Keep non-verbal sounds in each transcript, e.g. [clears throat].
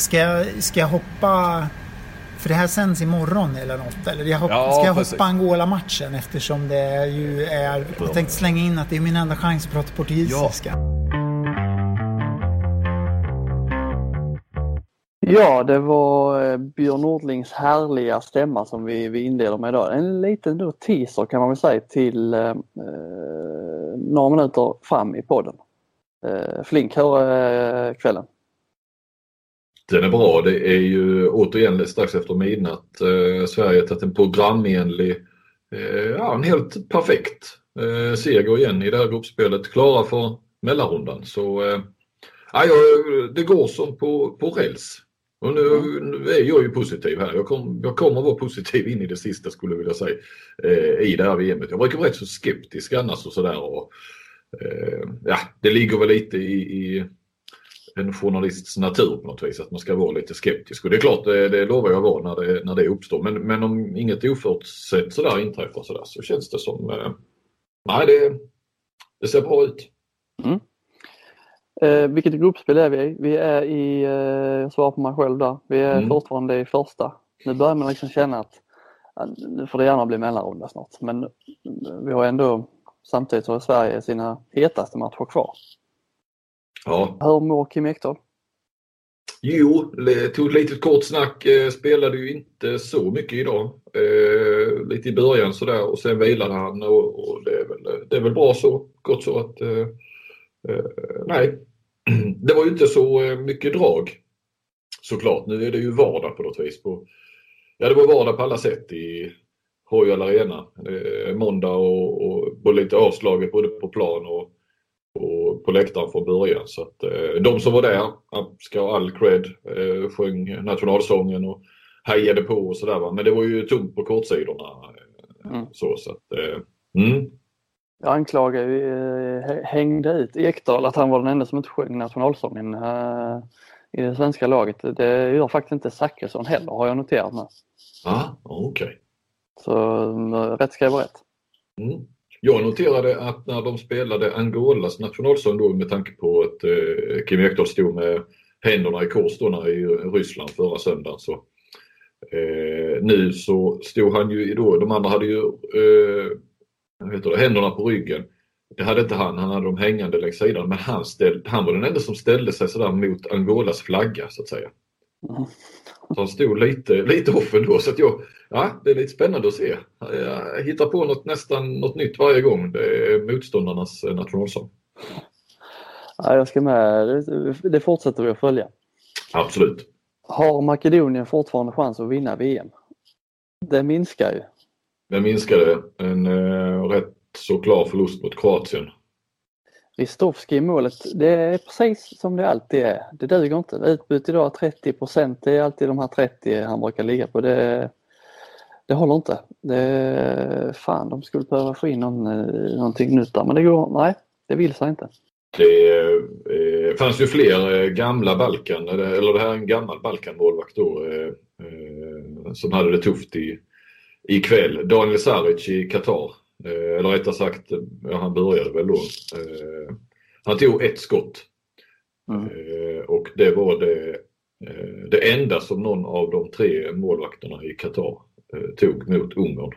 Ska jag, ska jag hoppa... För det här sänds imorgon eller något. Eller jag hopp, Ja, ska jag precis. hoppa Angola-matchen eftersom det ju är... Jag tänkte slänga in att det är min enda chans att prata portugisiska. Ja, det var eh, Björn Nordlings härliga stämma som vi, vi inleder med idag. En liten då teaser kan man väl säga till eh, eh, några minuter fram i podden. Eh, Flink, hur är eh, kvällen? Den är bra. Det är ju återigen strax efter midnatt. Eh, Sverige har tagit en programenlig, eh, ja en helt perfekt eh, seger igen i det här gruppspelet. Klara för mellanrundan. Så eh, ja, det går som på, på räls. Och nu, nu är jag ju positiv här. Jag, kom, jag kommer vara positiv in i det sista skulle jag vilja säga. Eh, I det här VMet. Jag brukar vara rätt så skeptisk annars och sådär. Och, eh, ja, det ligger väl lite i, i en journalists natur på något vis, att man ska vara lite skeptisk. Och det är klart, det, det lovar jag att vara när det, när det uppstår. Men, men om inget oförutsett sådär inträffar sådär, så känns det som, eh, nej det, det ser bra ut. Eh, vilket gruppspel är vi i? Vi är i, eh, jag svarar på mig själv där, vi är Mm. fortfarande i första. Nu börjar man liksom känna att nu får det gärna bli mellanrunda snart. Men eh, vi har ändå samtidigt har Sverige sina hetaste matcher kvar. Ja, Hur mår Kim Ekdahl? jo, tog ett litet kort snack, eh, spelade ju inte så mycket idag. Eh, lite i början sådär och sen vilade han och, och det, är väl, det är väl bra så, gott så att eh, eh, nej, [clears throat] det var ju inte så eh, mycket drag såklart. Nu är det ju vardag på något vis. På, ja, det var vardag på alla sätt i Royal Arena. Eh, måndag och, och på lite avslaget både på plan och, på läktaren från början. Så att, eh, de som var där ska ha all cred. Eh, sjöng nationalsången och hejade på och sådär. Men det var ju tomt på kortsidorna. Eh, Mm. Så, så att, eh, mm. Jag anklagar ju, eh, hä- hängde ut Ekdal att han var den enda som inte sjöng nationalsången eh, i det svenska laget. Det gör faktiskt inte Zachrisson heller har jag noterat nu. Ah, okej. Så eh, rätt ska vara rätt. Mm. Jag noterade att när de spelade Angolas nationalsång då med tanke på att eh, Kim Ekdahl stod med händerna i kors då när i Ryssland förra söndagen så eh, nu så stod han ju då, de andra hade ju eh, heter det, händerna på ryggen. Det hade inte han, han hade dem hängande längs sidan men han, ställ, han var den enda som ställde sig sådär mot Angolas flagga så att säga. Mm. Han stod lite, lite off ändå så att jag, ja det är lite spännande att se. Jag hittar på något, nästan något nytt varje gång. Det är motståndarnas eh, nationalsång. Ja, jag ska med. Det- Det fortsätter vi att följa. Absolut. Har Makedonien fortfarande chans att vinna VM? Det minskar ju. Den minskade en eh, rätt så klar förlust mot Kroatien. Ristovski i målet, det är precis som det alltid är. Det duger inte. Utbyte idag 30 procent, det är alltid de här 30 han brukar ligga på. Det, det håller inte. Det, fan, de skulle behöva få in någon, eh, någonting nytt där men det går, nej, det vill sig inte. Det eh, fanns ju fler eh, gamla Balkan, eller det här är en gammal Balkan-målvakt då, eh, eh, som hade det tufft i, ikväll. Daniel Saric i Qatar. Eh, eller rättare sagt, han började väl då. Eh, han tog ett skott Mm. Och det var det, det enda som någon av de tre målvakterna i Qatar tog mot Ungern.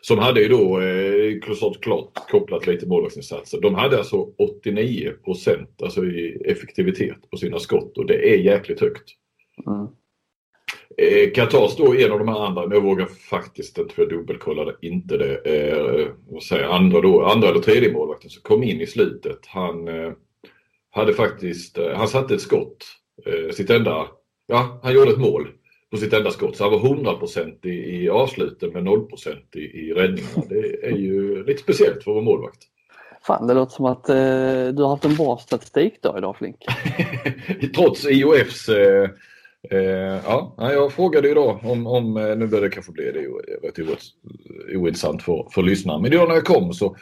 Som hade ju då eh, klart, kopplat lite målvaktsinsatser. De hade alltså 89 alltså i effektivitet på sina skott och det är jäkligt högt. Mm. Eh, Qatar står en av de här andra, men jag vågar faktiskt inte för jag dubbelkollade inte det. Eh, jag, andra, då, andra eller tredje målvakten som kom in i slutet. Han eh, hade faktiskt, eh, han satte ett skott, eh, sitt enda, ja han gjorde ett mål på sitt enda skott. Så han var 100% i, i avsluten med 0% i, i räddningarna. Det är ju lite speciellt för att vara målvakt. Fan, det låter som att eh, du har haft en bra statistik då idag Flink. [laughs] Trots IOFs eh, ja, jag frågade idag om, om eh, nu börjar det kanske bli det rätt ointressant för, för lyssnarna. Men då när jag kom så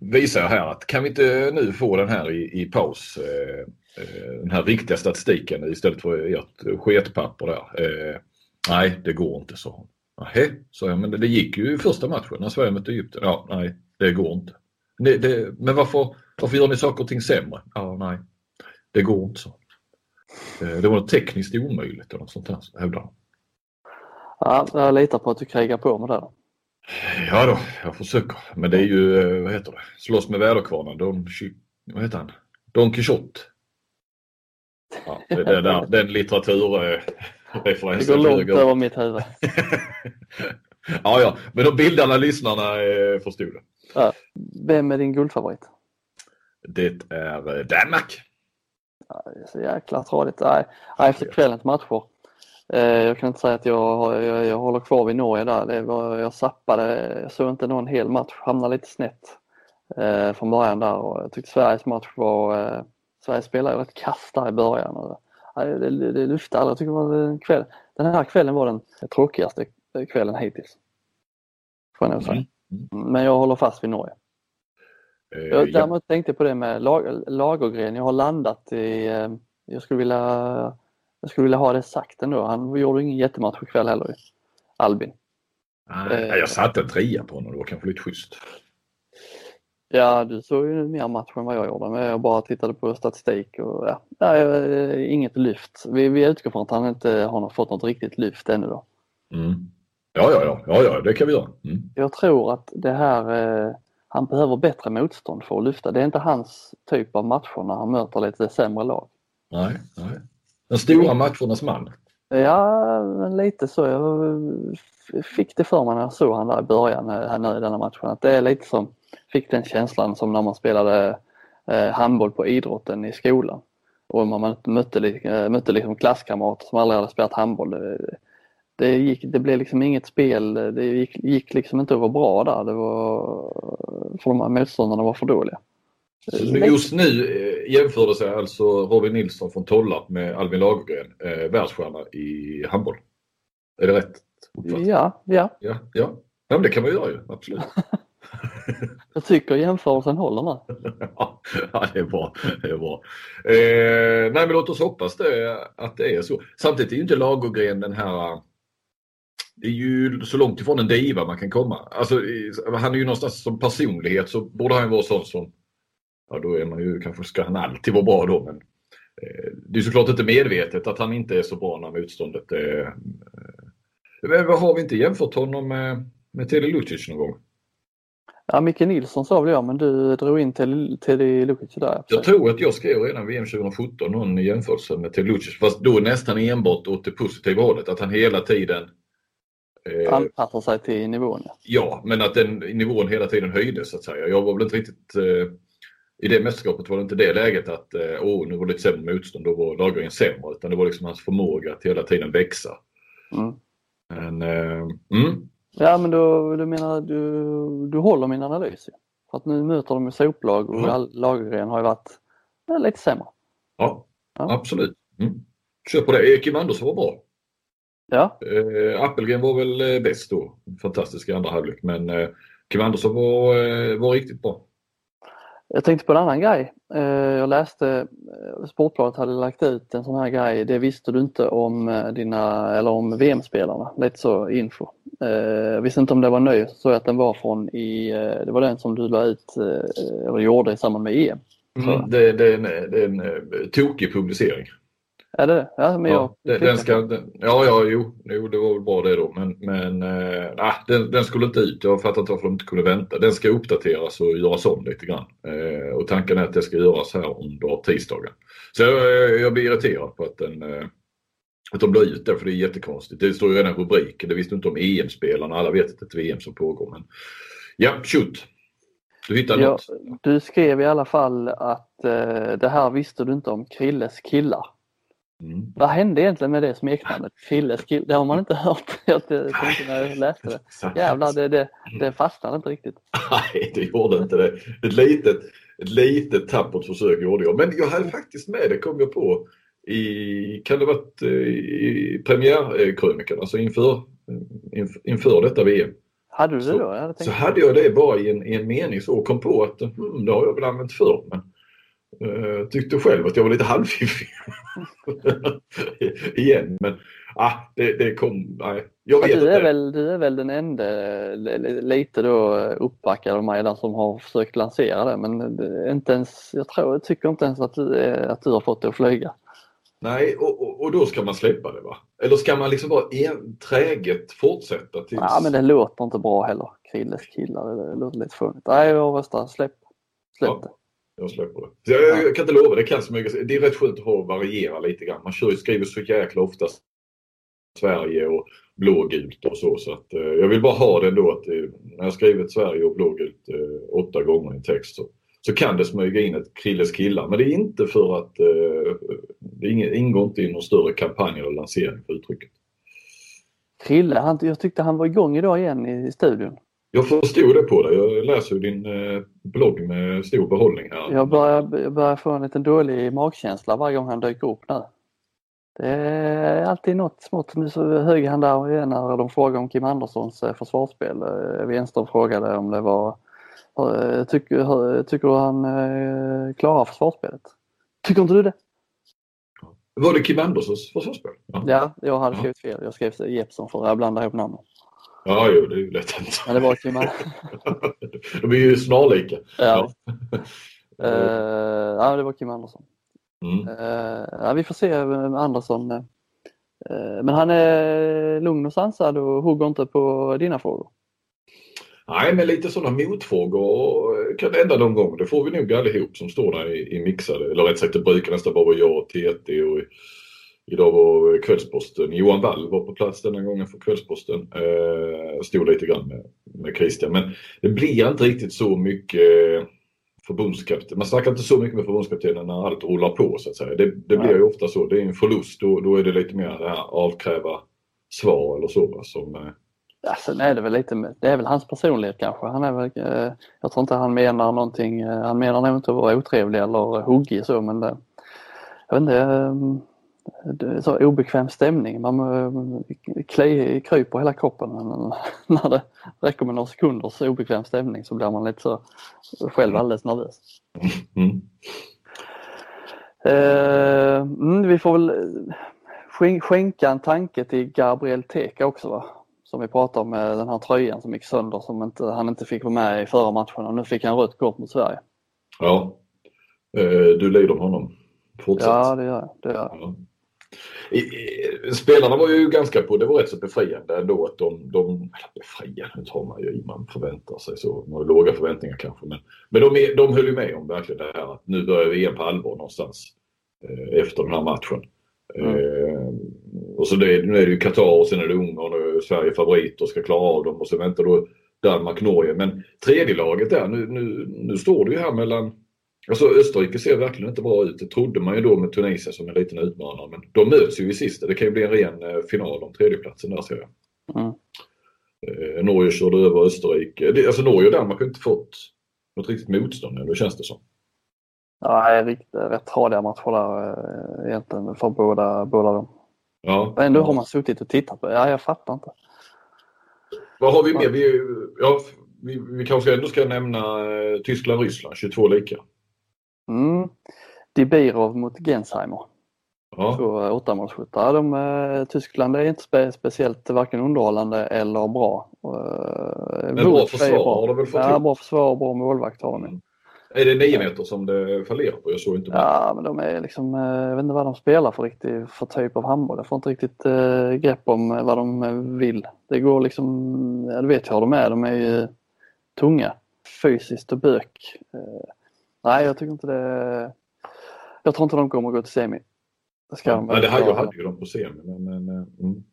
visar jag här att kan vi inte nu få den här i, i paus, eh, eh den här riktiga statistiken istället för ert sketpapper där. Eh, nej, det går inte, så hon. Nähä, sa jag, men det, det gick ju i första matchen när Sverige mötte Egypten. Ja, nej, det går inte. Det, det, men varför, varför gör ni saker och ting sämre? Ja, nej, det går inte så. Det var tekniskt omöjligt eller något sånt där, hävdar han. Ja, jag litar på att du krigar på med det. Då. Ja då, jag försöker. Men det är ju, vad heter det, slåss med väderkvarnar. Don, vad heter han? Don Quijote. Ja, det, det där, den litteraturreferensen. Det går långt över mitt huvud. [laughs] ja, ja, men de bildarna lyssnarna eh, förstod det. Ja. Vem är din guldfavorit? Det är eh, Danmark. Det är så jäkla tradigt. Nej, efter kvällens matcher. Eh, jag kan inte säga att jag, jag, jag håller kvar vid Norge där. Det var, jag sappade, jag såg inte någon hel match, hamnade lite snett eh, från början där och jag tyckte Sveriges match var, eh, Sverige spelade rätt kast där i början. Och, ja, det, det, det luftade aldrig. Jag tycker var en kväll, den här kvällen var den tråkigaste kvällen hittills. Får jag nog säga. Mm. Men jag håller fast vid Norge. Eh, jag däremot ja. tänkte på det med lag, Lagergren. Jag har landat i, eh, jag skulle vilja jag skulle vilja ha det sagt ändå. Han gjorde ingen jättematch ikväll heller. Albin. Nej, jag satte en trea på honom. Det var kanske lite schysst. Ja, du såg ju mer match än vad jag gjorde. Men jag bara tittade på statistik och ja, ja inget lyft. Vi, vi utgår från att han inte har fått något riktigt lyft ännu då. Mm. Ja, ja, ja, ja, ja, det kan vi göra. Mm. Jag tror att det här, eh, han behöver bättre motstånd för att lyfta. Det är inte hans typ av matcher när han möter lite sämre lag. Nej, nej. Den stora matchernas man. Ja, lite så. Jag fick det för mig när jag såg han där i början här nu i denna matchen. Att det är lite som, fick den känslan som när man spelade eh, handboll på idrotten i skolan. Och man mötte, mötte liksom klasskamrater som aldrig hade spelat handboll. Det, gick, det blev liksom inget spel, det gick, gick liksom inte att vara bra där. Det var, för de här motståndarna var för dåliga. Just nu eh, jämförde sig alltså Robin Nilsson från Tollarp med Albin Lagergren, eh, världsstjärna i handboll. Är det rätt? Ja, ja. Ja, ja. ja men det kan man göra ju, absolut. [laughs] Jag tycker jämförelsen håller med. [laughs] ja, det är bra. Det är bra. Eh, nej, men låt oss hoppas det, att det är så. Samtidigt är ju inte Lagergren den här det är ju så långt ifrån en diva man kan komma. Alltså, han är ju någonstans som personlighet så borde han vara sån som ja då är man ju kanske ska han alltid vara bra då men eh, det är såklart inte medvetet att han inte är så bra när motståndet är... Eh, vad har vi inte jämfört honom med, med Teddy Lucic någon gång? Ja, Micke Nilsson sa väl jag, men du drog in Teddy Lucic där. Jag tror att jag skrev redan VM 2017 någon jämförelse med Teddy Lucic, fast då nästan enbart åt det positiva hållet. Att han hela tiden eh, anpassar sig till nivån. Ja, men att den nivån hela tiden höjdes så att säga. Jag var väl inte riktigt eh, i det mästerskapet var det inte det läget att eh, åh, nu var det lite sämre motstånd, då var lagringen sämre. Utan det var liksom hans förmåga att hela tiden växa. Mm. Men, eh, mm. Ja, men då, du menar du, du håller min analys. För att nu möter de soplag och mm. Lagergren har ju varit ja, lite sämre. Ja, ja. absolut. Mm. Kör på det. Kim Andersson var bra. Ja. Eh, Appelgren var väl eh, bäst då. Fantastisk i andra halvlek. Men eh, Kim Andersson var, eh, var riktigt bra. Jag tänkte på en annan grej. Eh, jag läste eh, Sportbladet hade lagt ut en sån här grej. Det visste du inte om eh, dina, eller om VM-spelarna. Lite så info. Jag visste inte om det var ny, så att den var från i, det var den som du la ut, eller gjorde i samband med EM. Mm, det, det, är en, det är en tokig publicering. Det ja, men ja, jag, den ska, den, ja, ja, jo, jo, det var väl bra det då. Men, men äh, den, den, skulle inte ut. Jag fattar inte varför de inte kunde vänta. Den ska uppdateras och göras om lite grann. Äh, och tanken är att det ska göras här under tisdagen. Så jag, jag blir irriterad på att, den, äh, att de la ut det, för det är jättekonstigt. Det står ju redan rubriken. Det visste inte om EM-spelarna. Alla vet att det är ett VM som pågår. Men ja, shoot. Du hittade ja, något? Du skrev i alla fall att det här visste du inte om Krilles killar. Mm. Vad hände egentligen med det smeknamnet? Filles kill? Det har man inte hört. [laughs] Jag tänkte när jag läste det. Jävlar, det, det, det fastnade inte riktigt. Nej, det gjorde inte det. Ett litet, ett litet tappert försök gjorde jag. Men jag hade faktiskt med det, kom jag på, i, kan det varit eh, i premiärkrönikan, alltså inför, inför detta VM. Hade du det så, då? Hade så hade jag det bara i en, i en mening så och kom på att hmm, det har jag väl använt förr. Men tyckte själv att jag var lite halvfiffig. [laughs] Igen, men ah, det, det kom... Nej, jag vet du, är väl, du är väl den enda lite då uppbackad av mig där som har försökt lansera det men inte ens, jag tror, jag tycker inte ens att du, att du har fått det att flyga. Nej, och, och, och, då ska man släppa det va? Eller ska man liksom bara en, träget fortsätta tills... Ja men det låter inte bra heller. Krilles killar, det låter lite fånigt. Nej, jag röstar släpp. Släpp ja, det. Jag släpper det. Jag, jag, jag, kan inte lova, det kan så mycket. Det är rätt skönt att ha variera lite grann. Man kör, skriver så jäkla ofta Sverige och blågult och så. så att, eh, jag vill bara ha det ändå att eh, när jag skrivit Sverige och blågult eh, åtta gånger i en text så, så kan det smyga in ett Krilles killar. Men det är inte för att eh, det ingår inte i någon större kampanj eller lansering för uttrycket. Krille, han, jag tyckte han var igång idag igen i studion. Jag förstod det på dig. Jag läser din eh, blogg med stor behållning här. Jag börjar, jag börjar få en liten dålig magkänsla varje gång han dyker upp nu. Det är alltid något smått. Nu så högg han där igen när de frågade om Kim Anderssons eh, försvarsspel. Eh, Wenström frågade om det var Tycker, tycker du han klarar försvarsspelet? Tycker inte du det? Var det Kim Anderssons försvarsspel? Ja. ja, jag hade skrivit fel. Jag skrev Jeppsson för jag blandade ihop namnen. Ja, jo, det är ju lätt hänt. Men det var Kim [laughs] De är ju snarlika. Ja. ja. Uh, ja, det var Kim Andersson. Mm. Uh, ja, vi får se med Andersson. Uh, men han är lugn och sansad och hugger inte på dina frågor. Nej, men lite sådana motfrågor kan det hända någon gång. Det får vi nog allihop som står där i, i mixade. Eller rätt sagt, det brukar nästan bara vara jag och TT och Idag var Kvällsposten, Johan Wall var på plats denna gången för Kvällsposten. Eh, stod lite grann med, med Christian. Men det blir inte riktigt så mycket förbundskapten. Man snackar inte så mycket med förbundskaptenen när allt rullar på så att säga. Det, det blir ju ofta så. Det är en förlust. Då, då är det lite mer det här avkräva svar eller så. Som, eh... Ja, sen är det väl lite, det är väl hans personlighet kanske. Han är väl, eh, jag tror inte han menar någonting, eh, han menar nog inte att vara otrevlig eller huggig så men det, jag vet inte, eh, så obekväm stämning. Man eh, kryper hela kroppen [laughs] när det räcker med några sekunders obekväm stämning så blir man lite så själv alldeles nervös. Mm. Uh, vi får väl eh, skänka en tanke till Gabriel Teka också va? Som vi pratade om med den här tröjan som gick sönder som inte, han inte fick vara med i förra matchen och nu fick han rött kort mot Sverige. Ja, du lider honom. Fortsätt. Ja det gör jag. Det gör jag. Spelarna var ju ganska på, det var rätt så befriande ändå att de, de befriande, tar man ju i, man förväntar sig så, man har låga förväntningar kanske men, men de, de höll ju med om verkligen det här att nu börjar vi igen på allvar någonstans eh, efter den här matchen. Mm. Eh, och så det, nu är det ju Qatar och sen är det Ungern och Sverige favorit och ska klara av dem och så väntar då Danmark, Norge. Men tredje laget där, nu, nu, nu står det ju här mellan Alltså Österrike ser verkligen inte bra ut. Det trodde man ju då med Tunisien som en liten utmanare. Men de möts ju i sista. Det kan ju bli en ren eh, final om tredjeplatsen där ser jag. Mm. Eh, Norge körde över Österrike. Det, alltså Norge och Danmark har inte fått något riktigt motstånd nu, känns det som. Nej, riktigt rätt tradiga matcher där eh, egentligen för båda, båda dem. Ja. Men ändå har man suttit och tittat på det. Ja, jag fattar inte. Vad har vi mer? Vi, ja, vi, vi kanske ändå ska nämna eh, Tyskland-Ryssland, 22 lika. Mm. Dibirov mot Gensheimer. Ja. Två åttamålsskyttar. De, eh, Tyskland är inte spe, speciellt varken underhållande eller bra. Eh, Men bra försvar bra. har de väl fått Ja, bra försvar och bra målvakt har de. Mm. Är det nio meter som det fallerar på? Jag såg inte. Ja, men de är liksom, eh, jag vet inte vad de spelar för riktig för typ av handboll. Jag får inte riktigt grepp om vad de vill. Det går liksom, ja, du vet hur de är. De är ju tunga fysiskt och bök. Nej, jag tycker inte det. Jag tror inte de kommer att gå till semi. Det ska ja, de det här, jag hade ju dem på semi. Men, men, eh, mm.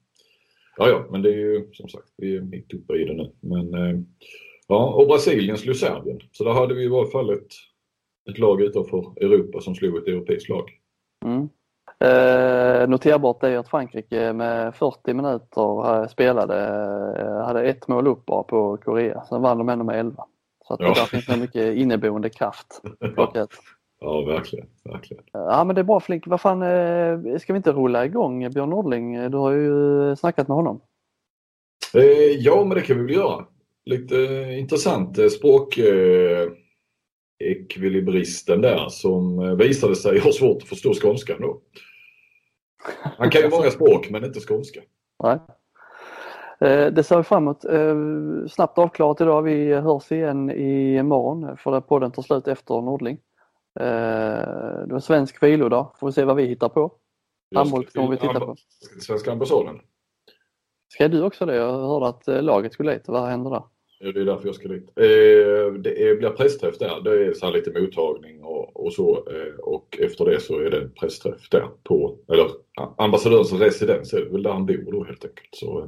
Ja, ja, men det är ju som sagt, vi är mitt uppe i det nu. Men, eh, ja, och Brasilien slog Serbien. Så där hade vi i varje fall ett, ett lag utanför Europa som slog ett europeiskt lag. Mm. Eh, noterbart är att Frankrike med 40 minuter spelade eh, hade ett mål upp bara på Korea. Sen vann de ändå med 11. Så att ja. där finns det mycket inneboende kraft. [laughs] ja, verkligen, verkligen. Ja, men det är bra Flink. Vad fan, eh, ska vi inte rulla igång Björn Nordling? Du har ju snackat med honom. Eh, ja, men det kan vi väl göra. Lite intressant eh, språk ekvilibristen där som visade sig ha svårt att förstå skånskan då. Han kan ju många språk men inte skånska. Nej. Eh, det ser vi fram emot. Eh, snabbt avklarat idag. Vi hörs igen imorgon för podden tar slut efter Nordling. Eh, det var svensk vilodag. Får vi se vad vi hittar på. Handboll kommer vi titta på. Svenska ambassaden. Ska du också det? Jag hörde att eh, laget skulle dit. Vad händer där? Ja, det är därför jag ska dit. Eh, det är, blir pressträff där. Det är så här lite mottagning och, och så. Eh, och efter det så är det en pressträff där på, eller ambassadörens residens är det väl där han bor då helt enkelt. Så, eh,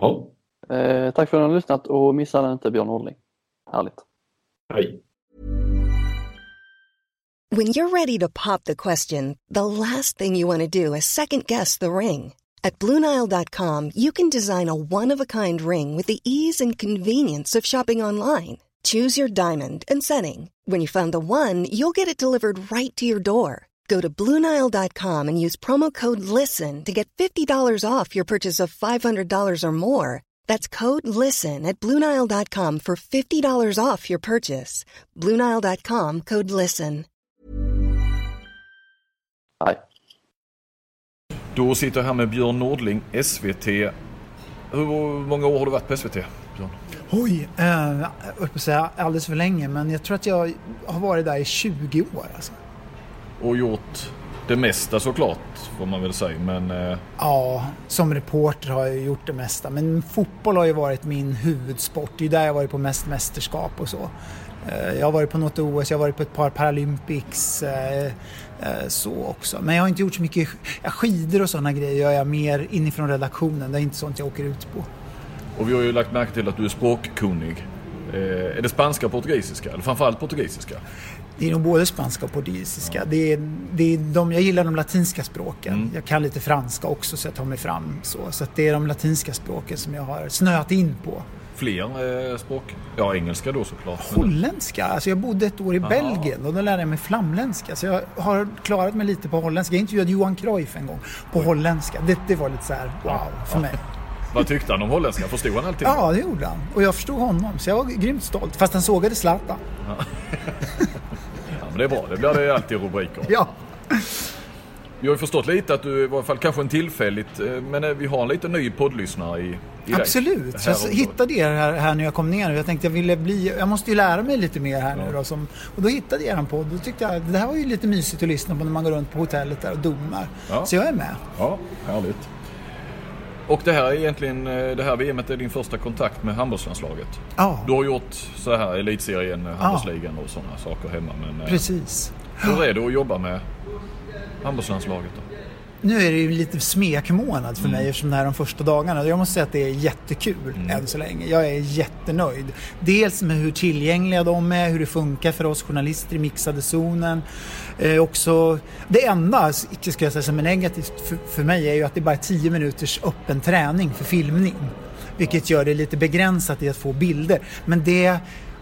ja. Eh, tack för att ni har lyssnat och missa inte Björn Nordling. Härligt. Hej. When you're ready to pop the question, the last thing you want to do is second guess the ring. At Bluenile.com, you can design a one of a kind ring with the ease and convenience of shopping online. Choose your diamond and setting. When you find the one, you'll get it delivered right to your door. Go to Bluenile.com and use promo code LISTEN to get $50 off your purchase of $500 or more. That's code LISTEN at Bluenile.com for $50 off your purchase. Bluenile.com code LISTEN. Nej. Då sitter jag här med Björn Nordling, SVT. Hur många år har du varit på SVT, Björn? Oj, eh, jag höll på säga alldeles för länge men jag tror att jag har varit där i 20 år. Alltså. Och gjort det mesta såklart, får man väl säga. Men eh, Ja, som reporter har jag gjort det mesta men fotboll har ju varit min huvudsport. Det är där jag har varit på mest mästerskap och så. Eh, Jag har varit på något OS, jag har varit på ett par Paralympics eh, eh, så också. Men jag har inte gjort så mycket skidor och sådana grejer jag mer inifrån redaktionen. Det är inte sånt jag åker ut på. och vi har ju lagt märke till att du är språkkunnig. Är det spanska och portugisiska? Eller framförallt portugisiska? Det är nog både spanska och portugisiska. Det är, det är de, jag gillar de latinska språken. Mm. Jag kan lite franska också så jag tar mig fram så. Så det är de latinska språken som jag har snöat in på. Fler eh, språk? Ja, engelska då såklart. Holländska, alltså jag bodde ett år i Belgien och då lärde jag mig flamländska. Så jag har klarat mig lite på holländska. Jag intervjuade Johan Cruyff en gång på holländska. Det, det var lite så här wow för mig. [laughs] Vad tyckte han om holländska? Förstod han allting? Ja, det gjorde han. Och jag förstod honom, så jag var grymt stolt. Fast han sågade Zlatan. Ja, [laughs] men det är bra. Det blir det alltid rubriker. Ja. Vi har ju förstått lite att du i varje fall kanske en tillfälligt, eh, men eh, vi har en liten ny poddlyssnare i, i dig. Absolut. Här jag hittade er här, här när jag kom ner. Jag tänkte jag ville bli, jag måste ju lära mig lite mer här nu Ja. då. Som, och då hittade jag er podd. Då tyckte jag det här var ju lite mysigt att lyssna på när man går runt på hotellet där och domar. Ja. Så jag är med. Ja, härligt. Och det här är egentligen, eh, det här VMet är din första kontakt med handbollslandslaget. Ja, Du har gjort så här elitserien, eh, handbollsligan och sådana saker hemma. Men eh, precis. hur är det att jobba med handbollslandslaget då? Nu är det ju lite smekmånad för Mm. mig eftersom det här är de första dagarna. Jag måste säga att det är jättekul Mm. än så länge. Jag är jättenöjd. Dels med hur tillgängliga de är, hur det funkar för oss journalister i mixade zonen. Eh, också, det enda, ska jag säga som är negativt för, för mig är ju att det bara är 10 minuters öppen träning för filmning. Vilket gör det lite begränsat i att få bilder. Men det,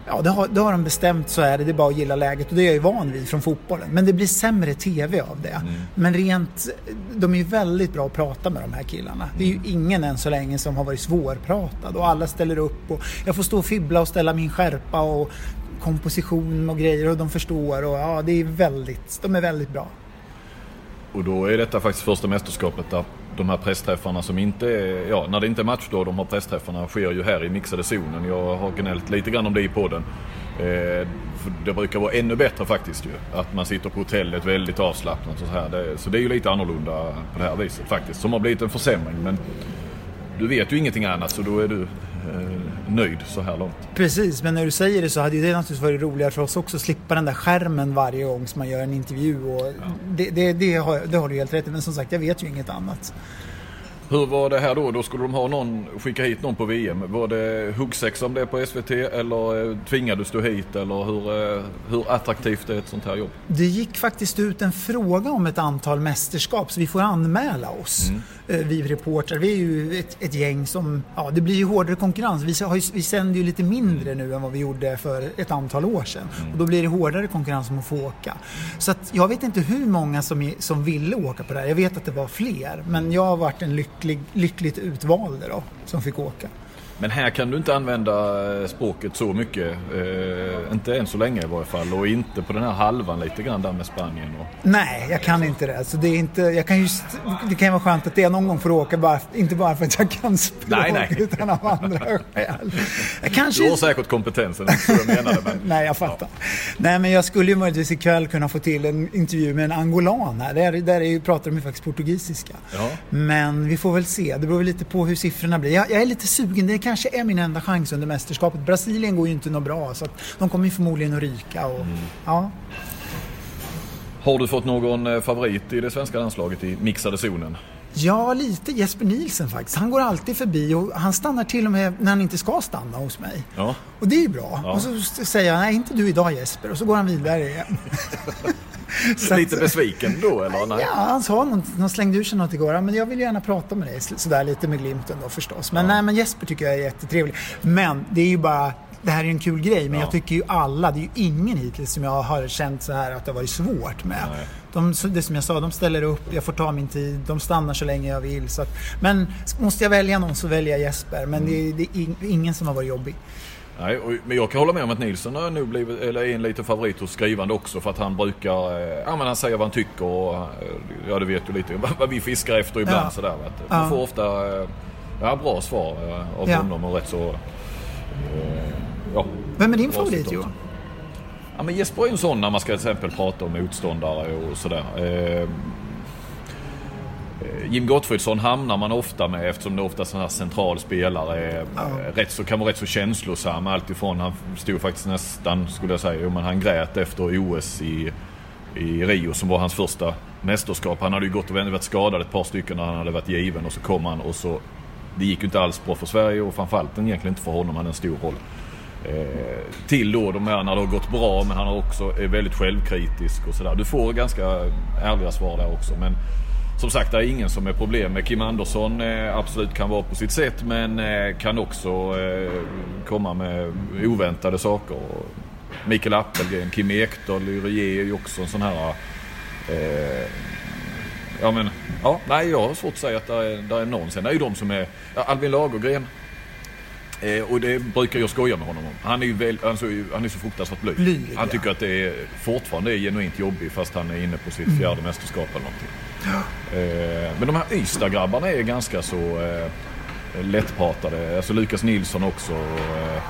ja, det, har, det har de bestämt så är det. Det är bara att gilla läget och det är jag ju van vid från fotbollen. Men det blir sämre TV av det. Men rent, de är ju väldigt bra att prata med de här killarna. Det är ju ingen än så länge som har varit svårpratad och alla ställer upp och jag får stå och fibbla och ställa min skärpa och komposition och grejer och de förstår och ja, det är väldigt, de är väldigt bra. Och då är detta faktiskt första mästerskapet där de här pressträffarna som inte är, ja när det inte är match då, de här pressträffarna sker ju här i mixade zonen. Jag har gnällt lite grann om det i podden. Eh, det brukar vara ännu bättre faktiskt ju. Att man sitter på hotellet väldigt avslappnat och så här. Det, så det är ju lite annorlunda på det här viset faktiskt. Som har blivit en försämring men du vet ju ingenting annat så då är du nöjd så här långt. Precis, men när du säger det så hade ju det naturligtvis varit roligare för oss också att slippa den där skärmen varje gång som man gör en intervju. Och det, det, det, har, det har du helt rätt i, men som sagt jag vet ju inget annat. Hur var det här då? Då skulle de ha någon, skicka hit någon på VM. Var det huggsexa om det på SVT eller eh, tvingades du hit? Eller hur, eh, hur attraktivt är ett sånt här jobb? Det gick faktiskt ut en fråga om ett antal mästerskap så vi får anmäla oss. eh, Vi reportrar, vi är ju ett, ett gäng som, ja det blir ju hårdare konkurrens. Vi, har ju, vi sänder ju lite mindre nu än vad vi gjorde för ett antal år sedan. Och då blir det hårdare konkurrens om att få åka. Så att jag vet inte hur många som, som ville åka på det här. Jag vet att det var fler. Men jag har varit en lycklig, lyckligt utvalda då, som fick åka. Men här kan du inte använda eh, språket så mycket. Eh, inte än så länge i varje fall. Och inte på den här halvan lite grann där med Spanien. Och... Nej, jag kan inte det. Så det, är inte, jag kan just, det kan ju vara skönt att jag någon gång får åka, bara, inte bara för att jag kan språk, nej, nej. utan av andra [laughs] skäl. Kanske... Du har säkert kompetensen, så jag menade. Men... [laughs] nej, jag fattar. Ja. Nej, men jag skulle ju möjligtvis ikväll kunna få till en intervju med en angolan här. Där, där är, pratar de ju faktiskt portugisiska. Ja. Men vi får väl se. Det beror lite på hur siffrorna blir. Jag, jag är lite sugen. Det kanske är min enda chans under mästerskapet. Brasilien går ju inte något bra så de kommer ju förmodligen att ryka. Och, mm. ja. Har du fått någon eh, favorit i det svenska landslaget i mixade zonen? Ja, lite Jesper Nielsen faktiskt. Han går alltid förbi och han stannar till och med när han inte ska stanna hos mig. Ja. Och det är ju bra. Ja. Och så säger jag, nej inte du idag Jesper. Och så går han vidare igen. [laughs] [laughs] Lite besviken då eller? Nej? Ja, han sa något, han slängde ur sig något igår. Men jag vill gärna prata med dig. Sådär lite med glimten då förstås. Men, ja. nej, men Jesper tycker jag är jättetrevlig. Men det är ju bara det här är en kul grej, men ja. jag tycker ju alla, det är ju ingen hittills som jag har känt så här att det har varit svårt med. De, det som jag sa, de ställer upp, jag får ta min tid, de stannar så länge jag vill. Så att, men måste jag välja någon så väljer jag Jesper, men mm. det, det, är ingen som har varit jobbig. Nej, och, men jag kan hålla med om att Nilsson är, nog blivit, eller är en liten favorit hos skrivande också för att han brukar, eh, ja men han säger vad han tycker och eh, ja du vet ju lite [laughs] vad vi fiskar efter ibland ja. sådär. Vet Man ja. får ofta eh, ja, bra svar av ja. honom och rätt så, ja. Vem är din favorit Johan? Ja men Jesper är en sån när man ska till exempel prata om motståndare och sådär. Eh, Jim Gottfridsson hamnar man ofta med eftersom det ofta är sån här central spelare. Ja. Rätt så, kan vara rätt så känslosam alltifrån. Han stod faktiskt nästan, skulle jag säga, men han grät efter OS i, i Rio som var hans första mästerskap. Han hade ju gått och varit skadad ett par stycken när han hade varit given och så kom han och så det gick ju inte alls bra för Sverige och framförallt egentligen inte för honom. Han hade en stor roll. Eh, till då de här när det har gått bra men han är också är väldigt självkritisk och sådär. Du får ganska ärliga svar där också. Men som sagt, det är ingen som är problem med. Kim Andersson eh, absolut kan vara på sitt sätt men eh, kan också eh, komma med oväntade saker. Mikael Appelgren, Kim Ekdahl, Lyrie är ju också en sån här... Eh, ja men, ja, nej jag har svårt att säga att det är, det är någon. Sen är ju de som är... Ja, Albin Lagergren Eh, och det brukar jag skoja med honom om. Han är ju väl, alltså, han är så fruktansvärt blyg. blyg han tycker ja. att det är, fortfarande är genuint jobbigt fast han är inne på sitt mm. fjärde mästerskap eller någonting. Ja. Eh, men de här Ystad-grabbarna är ganska så eh, lättpratade. Alltså Lukas Nilsson också. Eh,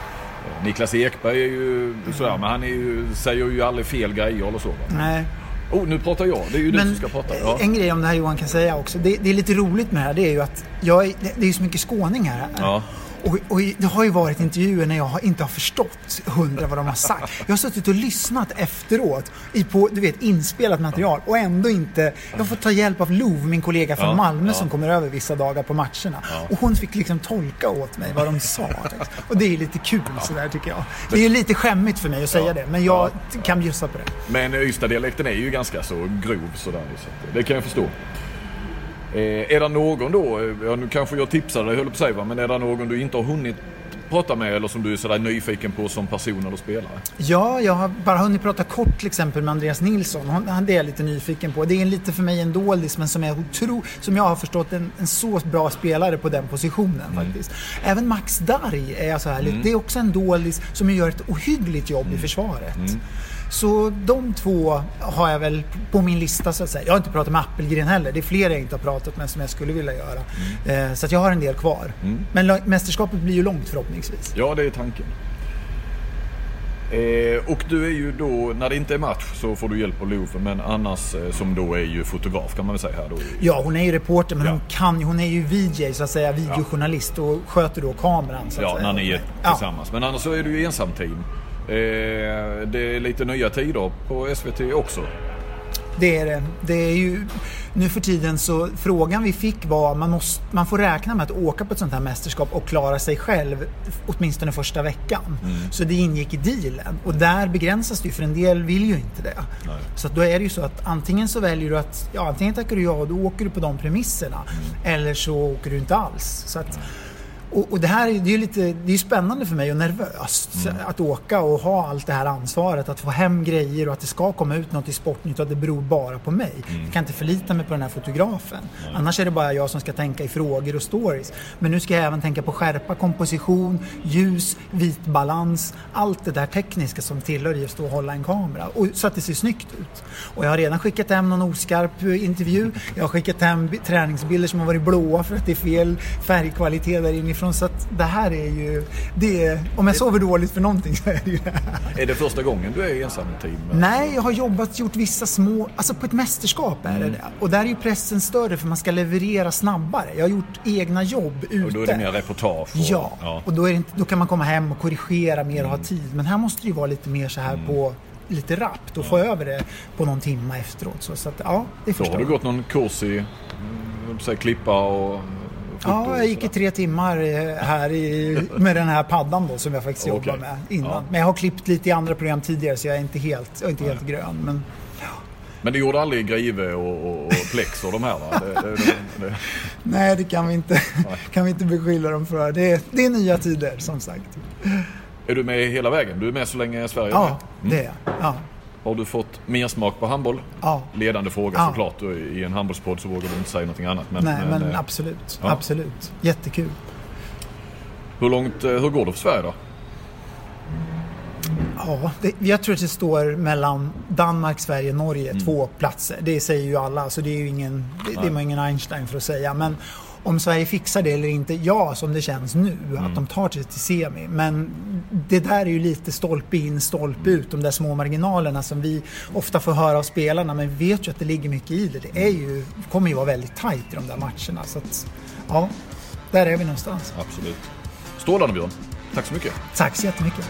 Niklas Ekberg är ju sådär, men han är ju, säger ju aldrig fel grejer eller så. Nej. Oh, nu pratar jag. Det är ju men, du som ska prata. Ja. En grej om det här Johan kan säga också. Det, det är lite roligt med det här. Det är ju att jag är, det är så mycket skåning här. Ja. Och, och, det har ju varit intervjuer när jag inte har förstått hundra vad de har sagt. Jag har suttit och lyssnat efteråt i på, du vet, inspelat material och ändå inte... Jag har fått ta hjälp av Lov, min kollega från ja, Malmö ja. som kommer över vissa dagar på matcherna. Ja. Och hon fick liksom tolka åt mig vad de sa. Och det är lite kul sådär tycker jag. Det är lite skämmigt för mig att säga det, men jag kan bjussa på det. Men Ystad-dialekten är ju ganska så grov sådär. Så det kan jag förstå. Eh, är det någon då, ja, nu kanske jag tipsar dig höll på att säga, men är det någon du inte har hunnit prata med eller som du är sådär nyfiken på som person eller spelare? Ja, jag har bara hunnit prata kort till exempel med Andreas Nilsson. Han, det är jag lite nyfiken på. Det är lite för mig en doldis men som, är otro, som jag har förstått en, en så bra spelare på den positionen mm. faktiskt. Även Max Darj är jag så här, mm. det är också en doldis som gör ett ohyggligt jobb mm. i försvaret. Så de två har jag väl på min lista så att säga. Jag har inte pratat med Appelgren heller. Det är fler jag inte har pratat med som jag skulle vilja göra. Mm. Eh, så att jag har en del kvar. Mm. Men mästerskapet blir ju långt förhoppningsvis. Ja, det är tanken. Eh, och du är ju då, när det inte är match så får du hjälp av Love, men annars eh, som då är ju fotograf kan man väl säga här då? Ja, hon är ju reporter men ja. hon kan hon är ju VJ så att säga, videojournalist och sköter då kameran så att Ja, säga. när ni är tillsammans. Ja. Men annars så är du ju ensamteam. Eh, det är lite nya tider på SVT också. Det är det. Det är ju nu för tiden så frågan vi fick var man, måste, man får räkna med att åka på ett sånt här mästerskap och klara sig själv åtminstone första veckan. Mm. Så det ingick i dealen och där begränsas det ju för en del vill ju inte det. Nej. Så då är det ju så att antingen så väljer du att, ja antingen tackar du ja och då åker du på de premisserna mm. eller så åker du inte alls. Så att, och, och, det här är ju lite, det är spännande för mig och nervöst mm. att åka och ha allt det här ansvaret. Att få hem grejer och att det ska komma ut något i Sportnytt och att det beror bara på mig. Mm. Jag kan inte förlita mig på den här fotografen. Mm. Annars är det bara jag som ska tänka i frågor och stories. Men nu ska jag även tänka på skärpa, komposition, ljus, vitbalans. Allt det där tekniska som tillhör i att hålla en kamera. Och, så att det ser snyggt ut. Och jag har redan skickat hem någon oskarp intervju. Jag har skickat hem träningsbilder som har varit blåa för att det är fel färgkvalitet där inifrån därifrån. Så att det här är ju... Det är, om jag sover dåligt för någonting så är det ju det här. Är det första gången du är ensam team? Nej, jag har jobbat, gjort vissa små... Alltså på ett mästerskap är det mm. det. Och där är ju pressen större för man ska leverera snabbare. Jag har gjort egna jobb ute. Och då är det mer reportage? Och, ja, ja, och då, inte, då kan man komma hem och korrigera mer och ha mm. tid. Men här måste det ju vara lite mer så här mm. på lite rappt och ja. få över det på någon timme efteråt. Så, så att, ja, det förstår Då har du gått någon kurs i säga, klippa och Ja, jag gick i tre timmar eh, här i, med den här paddan då som jag faktiskt okay. jobbar med innan. Ja. Men jag har klippt lite i andra program tidigare så jag är inte helt, jag är inte helt grön. Men, ja. men det gjorde aldrig Grive och, och, och Plex och de här va? Det, det, det, Nej, det kan vi inte, kan vi inte beskylla dem för. Det, det är nya tider som sagt. Är du med hela vägen? Du är med så länge Sverige är med? Ja, det är jag. Ja. Har du fått mer smak på handboll? Ja. Ledande fråga ja. såklart. I en handbollspodd så vågar du inte säga någonting annat. Men, Nej, men, men eh, absolut. Ja. Absolut. Jättekul. Hur, långt, eh, hur går det för Sverige då? Ja, det, jag tror att det står mellan Danmark, Sverige, Norge, mm. två platser. Det säger ju alla, så det är ju ingen, det, det är man ingen Einstein för att säga. Men om Sverige fixar det eller inte, ja som det känns nu, mm. att de tar sig till semi. Men det där är ju lite stolpe in, stolpe ut, de där små marginalerna som vi ofta får höra av spelarna. Men vi vet ju att det ligger mycket i det. Det är ju, kommer ju vara väldigt tajt i de där matcherna. Så att, ja, där är vi någonstans. Absolut. Strålande Björn. Tack så mycket. Tack så jättemycket.